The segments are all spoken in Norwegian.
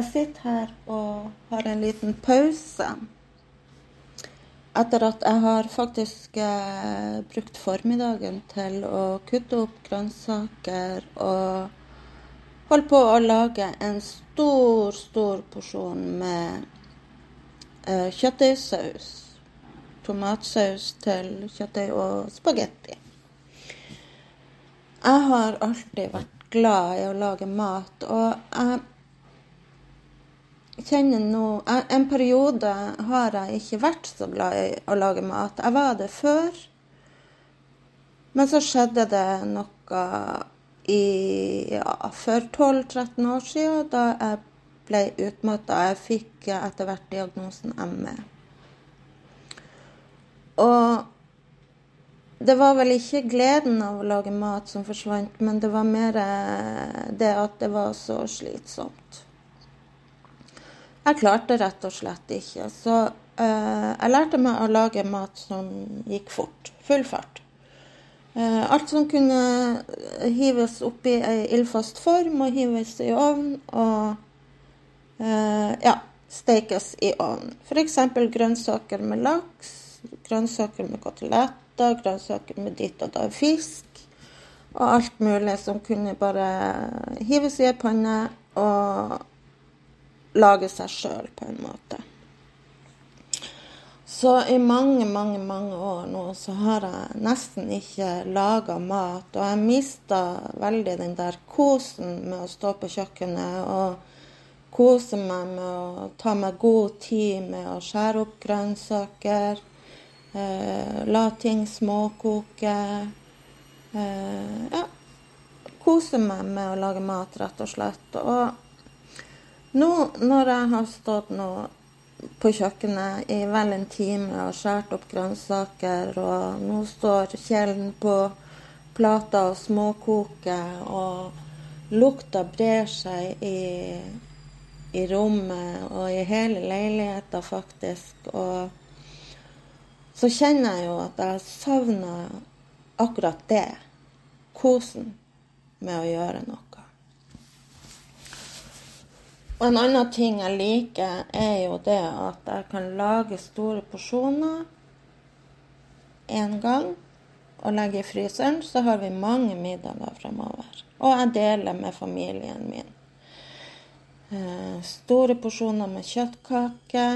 Jeg sitter her og har en liten pause. Etter at jeg har faktisk eh, brukt formiddagen til å kutte opp grønnsaker og holde på å lage en stor, stor porsjon med eh, kjøttdeigsaus. Tomatsaus til kjøttdeig og spagetti. Jeg har alltid vært glad i å lage mat, og jeg kjenner nå En periode har jeg ikke vært så glad i å lage mat. Jeg var det før. Men så skjedde det noe i ja, for 12-13 år siden, da jeg ble utmatta. Jeg fikk etter hvert diagnosen ME. Og det var vel ikke gleden av å lage mat som forsvant, men det var mer det at det var så slitsomt. Jeg klarte rett og slett ikke. Så uh, jeg lærte meg å lage mat som gikk fort. Full fart. Uh, alt som kunne hives oppi ei ildfast form og hives i ovn og uh, ja, stekes i ovn. F.eks. grønnsaker med laks, grønnsaker med koteletter, grønnsaker med ditt og da fisk. Og alt mulig som kunne bare hives i ei panne og lage seg sjøl, på en måte. Så i mange, mange mange år nå så har jeg nesten ikke laga mat. Og jeg mista veldig den der kosen med å stå på kjøkkenet og kose meg med å ta meg god tid med å skjære opp grønnsaker. Eh, la ting småkoke. Eh, ja. Kose meg med å lage mat, rett og slett. Og nå når jeg har stått nå på kjøkkenet i vel en time og skåret opp grønnsaker, og nå står kjelen på plata og småkoker, og lukta brer seg i, i rommet og i hele leiligheta, faktisk. Og så kjenner jeg jo at jeg savner akkurat det. Kosen med å gjøre noe. Og en annen ting jeg liker, er jo det at jeg kan lage store porsjoner én gang og legge i fryseren, så har vi mange middager fremover. Og jeg deler med familien min. Eh, store porsjoner med kjøttkake.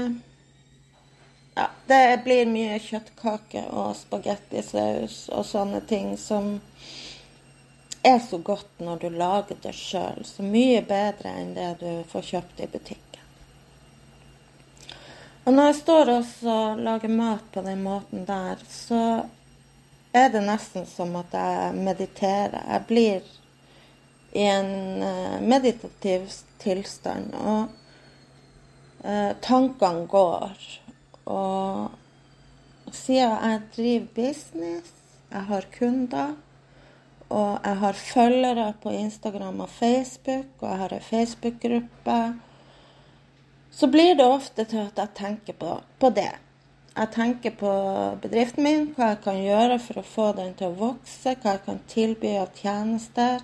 Ja, det blir mye kjøttkake og spagettisaus og sånne ting som er så godt når du lager det sjøl. Så mye bedre enn det du får kjøpt i butikken. Og når jeg står og lager mat på den måten der, så er det nesten som at jeg mediterer. Jeg blir i en uh, meditativ tilstand, og uh, tankene går. Og siden jeg driver business, jeg har kunder, og jeg har følgere på Instagram og Facebook, og jeg har ei Facebook-gruppe. Så blir det ofte til at jeg tenker på, på, det. Jeg tenker på bedriften min, hva jeg kan gjøre for å få den til å vokse, hva jeg kan tilby av tjenester,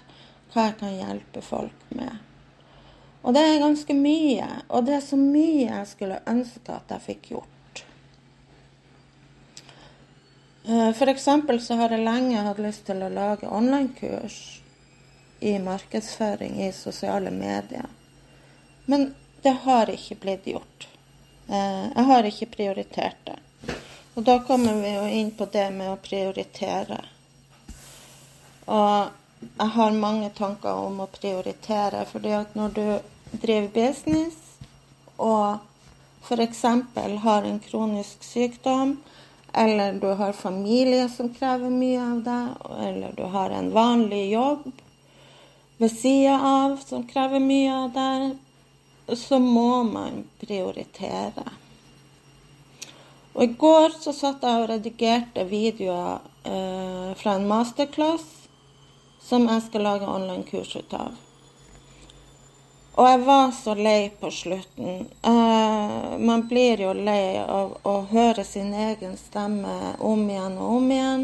hva jeg kan hjelpe folk med. Og det er ganske mye. Og det er så mye jeg skulle ønske at jeg fikk gjort. Eh, F.eks. så har jeg lenge hatt lyst til å lage online-kurs i markedsføring i sosiale medier. Men det har ikke blitt gjort. Eh, jeg har ikke prioritert det. Og da kommer vi jo inn på det med å prioritere. Og jeg har mange tanker om å prioritere, fordi at når du driver business og f.eks. har en kronisk sykdom, eller du har familie som krever mye av deg, eller du har en vanlig jobb ved sida av som krever mye av deg, så må man prioritere. Og I går så satt jeg og redigerte videoer eh, fra en masterclass som jeg skal lage online-kurs ut av. Og jeg var så lei på slutten. Uh, man blir jo lei av å høre sin egen stemme om igjen og om igjen.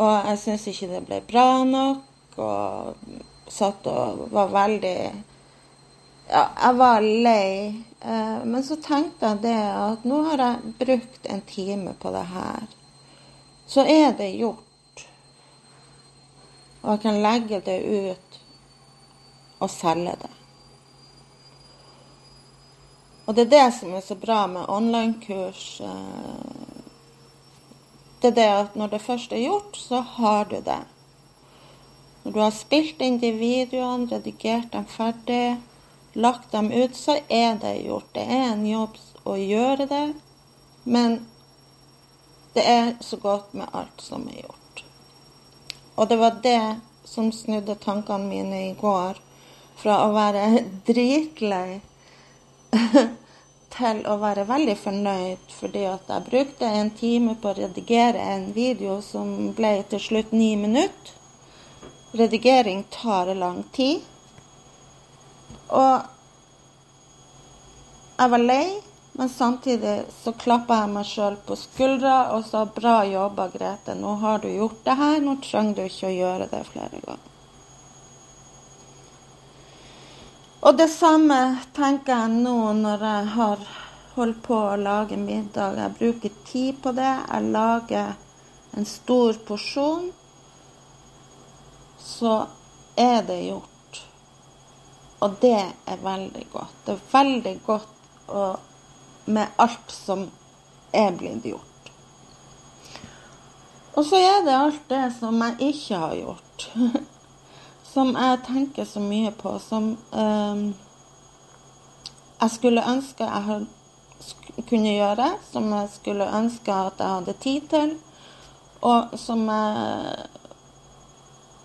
Og jeg syns ikke det ble bra nok. Og satt og var veldig ja, jeg var lei. Uh, men så tenkte jeg det at nå har jeg brukt en time på det her. Så er det gjort. Og jeg kan legge det ut og selge det. Og det er det som er så bra med online-kurs. Eh, det er det at når det først er gjort, så har du det. Når du har spilt inn de videoene, redigert dem ferdig, lagt dem ut, så er det gjort. Det er en jobb å gjøre det, men det er så godt med alt som er gjort. Og det var det som snudde tankene mine i går. Fra å være dritlei til å være veldig fornøyd fordi at jeg brukte en time på å redigere en video som ble til slutt ni minutter. Redigering tar lang tid. Og jeg var lei, men samtidig så klappa jeg meg sjøl på skuldra og sa bra jobba, Grete. Nå har du gjort det her. Nå trenger du ikke å gjøre det flere ganger. Og det samme tenker jeg nå når jeg har holdt på å lage middag. Jeg bruker tid på det. Jeg lager en stor porsjon. Så er det gjort. Og det er veldig godt. Det er veldig godt å, med alt som er blitt gjort. Og så er det alt det som jeg ikke har gjort. som jeg tenker så mye på. Som eh, jeg skulle ønske jeg hadde, kunne gjøre. Som jeg skulle ønske at jeg hadde tid til. Og som jeg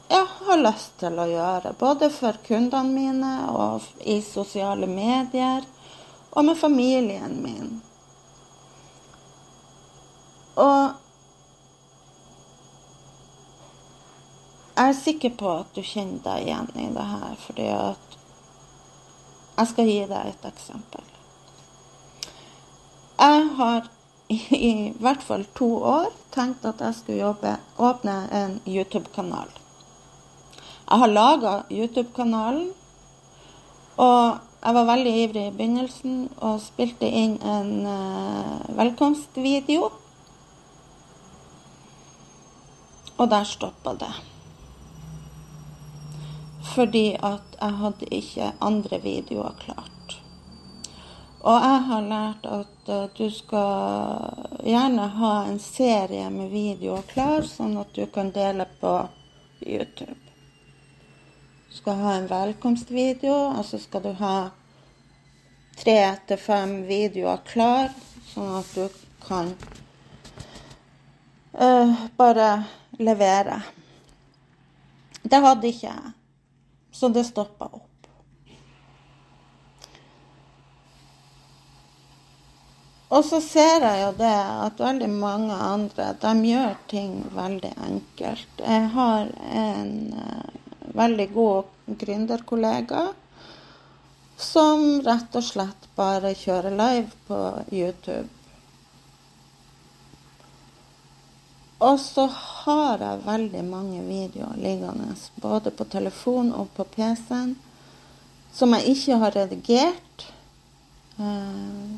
jeg har lyst til å gjøre. Både for kundene mine og i sosiale medier, og med familien min. Og jeg er sikker på at du kjenner deg igjen i det her, fordi at Jeg skal gi deg et eksempel. Jeg har i, hvert fall to år tenkt at jeg skulle jobbe, åpne en YouTube-kanal. Jeg har laga YouTube-kanalen. Og jeg var veldig ivrig i begynnelsen og spilte inn en uh, velkomstvideo. Og der stoppa det. Fordi at jeg hadde ikke andre videoer klart. Og jeg har lært at uh, du skal gjerne ha en serie med videoer klar, sånn at du kan dele på YouTube Du skal ha en velkomstvideo, og så skal du ha tre til fem videoer klar, sånn at du kan uh, bare levere. Det hadde ikke jeg, så det stoppa opp. Og så ser jeg jo det at veldig mange andre de gjør ting veldig enkelt. Jeg har en uh, veldig god gründerkollega som rett og slett bare kjører live på YouTube. Og så har jeg veldig mange videoer liggende, både på telefon og på PC-en, som jeg ikke har redigert. Eh,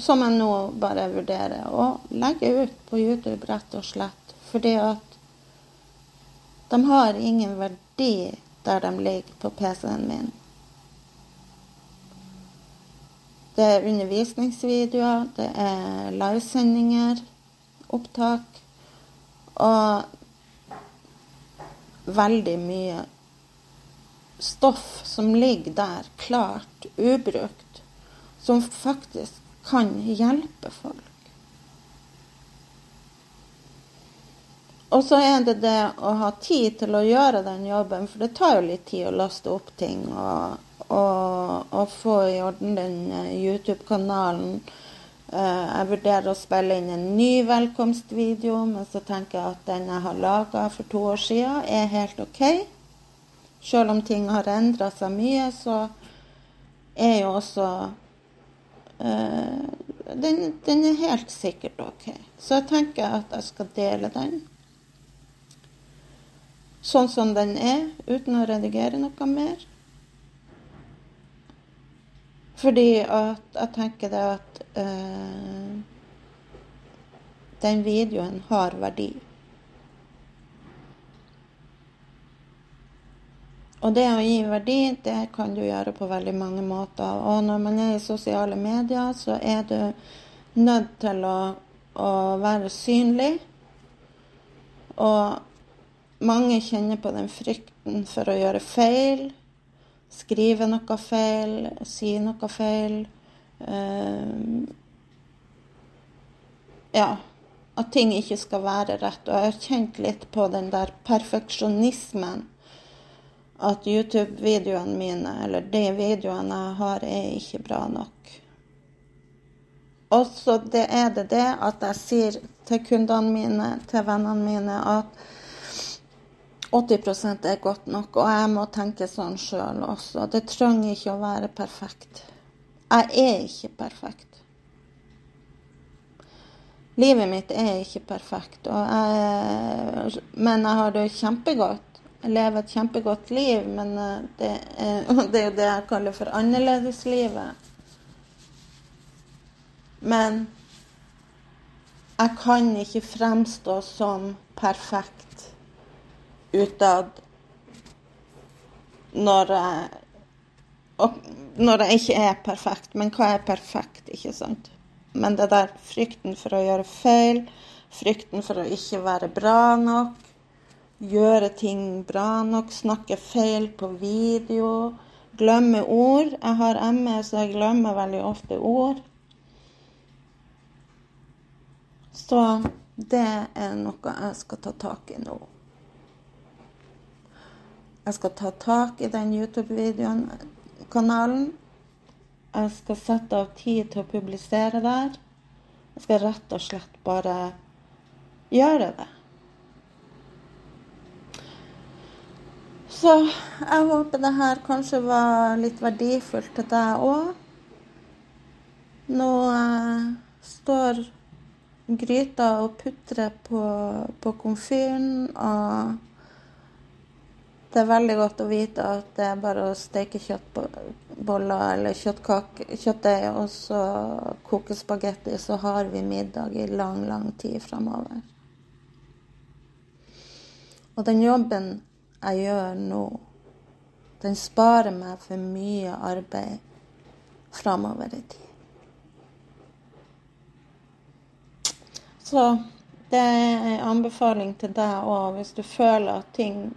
som jeg nå bare vurderer å legge ut på YouTube, rett og slett. Fordi at de har ingen verdi der de ligger på PC-en min. Det er undervisningsvideoer, det er livesendinger, opptak. Og veldig mye stoff som ligger der klart, ubrukt, som faktisk kan hjelpe folk. Og så er det det å ha tid til å gjøre den jobben, for det tar jo litt tid å laste opp ting og, og, og få i orden den eh, YouTube-kanalen. Eh, jeg vurderer å spille inn en ny velkomstvideo, men så tenker jeg at den jeg har laga for to år siden, er helt OK. Selv om ting har endra seg mye, så er jo også uh, den, den, er helt sikkert OK. Så jeg tenker at jeg skal dele den sånn som den er, uten å redigere noe mer. Fordi at jeg tenker det at uh, den videoen har verdi. Og det å gi verdi, det kan du gjøre på veldig mange måter. Og når man er i sosiale medier, så er du nødt til å, å være synlig. Og mange kjenner på den frykten for å gjøre feil. Skrive noe feil, si noe feil. Uh, ja. At ting ikke skal være rett. Og jeg har kjent litt på den der perfeksjonismen at YouTube-videoene mine, eller de videoene jeg har, er ikke bra nok. Og så er det det at jeg sier til kundene mine, til vennene mine, at 80% er godt nok, og jeg må tenke sånn sjøl også. Det trenger ikke å være perfekt. Jeg er ikke perfekt. Livet mitt er ikke perfekt, jeg, men jeg har det kjempegodt. Jeg lever et kjempegodt liv, men eh, det er, det jo det jeg kaller for annerledeslivet. Men jeg kan ikke fremstå som perfekt utad når jeg når jeg ikke er perfekt. Men hva er perfekt, ikke sant? Men det der frykten for å gjøre feil, frykten for å ikke være bra nok, gjøre ting bra nok, snakke feil på video, glemme ord. Jeg har ME, så jeg glemmer veldig ofte ord. Så det er noe jeg skal ta tak i nå. Jeg skal ta tak i den YouTube-videoen, kanalen. Jeg skal sette av tid til å publisere der. Jeg skal rett og slett bare gjøre det. Så jeg håper det her kanskje var litt verdifullt til deg òg. Nå eh, står gryta og putrer på, på komfyren, og det er veldig godt å vite at det er bare å steke kjøttboller eller kjøttdeig og så koke spagetti, så har vi middag i lang, lang tid framover. Og den jobben jeg gjør nå, den sparer meg for mye arbeid framover i tid. Så det er en anbefaling til deg òg, hvis du føler at ting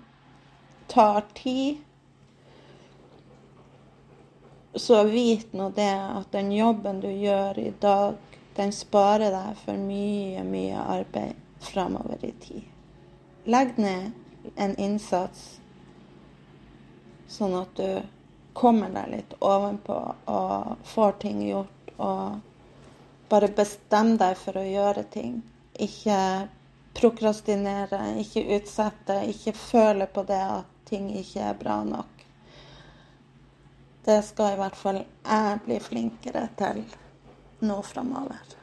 tar tid. Så vit nå det at den jobben du gjør i dag, den sparer deg for mye, mye arbeid framover i tid. Legg ned en innsats, sånn at du kommer deg litt ovenpå og får ting gjort. Og bare bestem deg for å gjøre ting. Ikke prokrastinere, ikke utsette, ikke føle på det at ting ikke er bra nok. Det skal i hvert fall jeg bli flinkere til nå framover.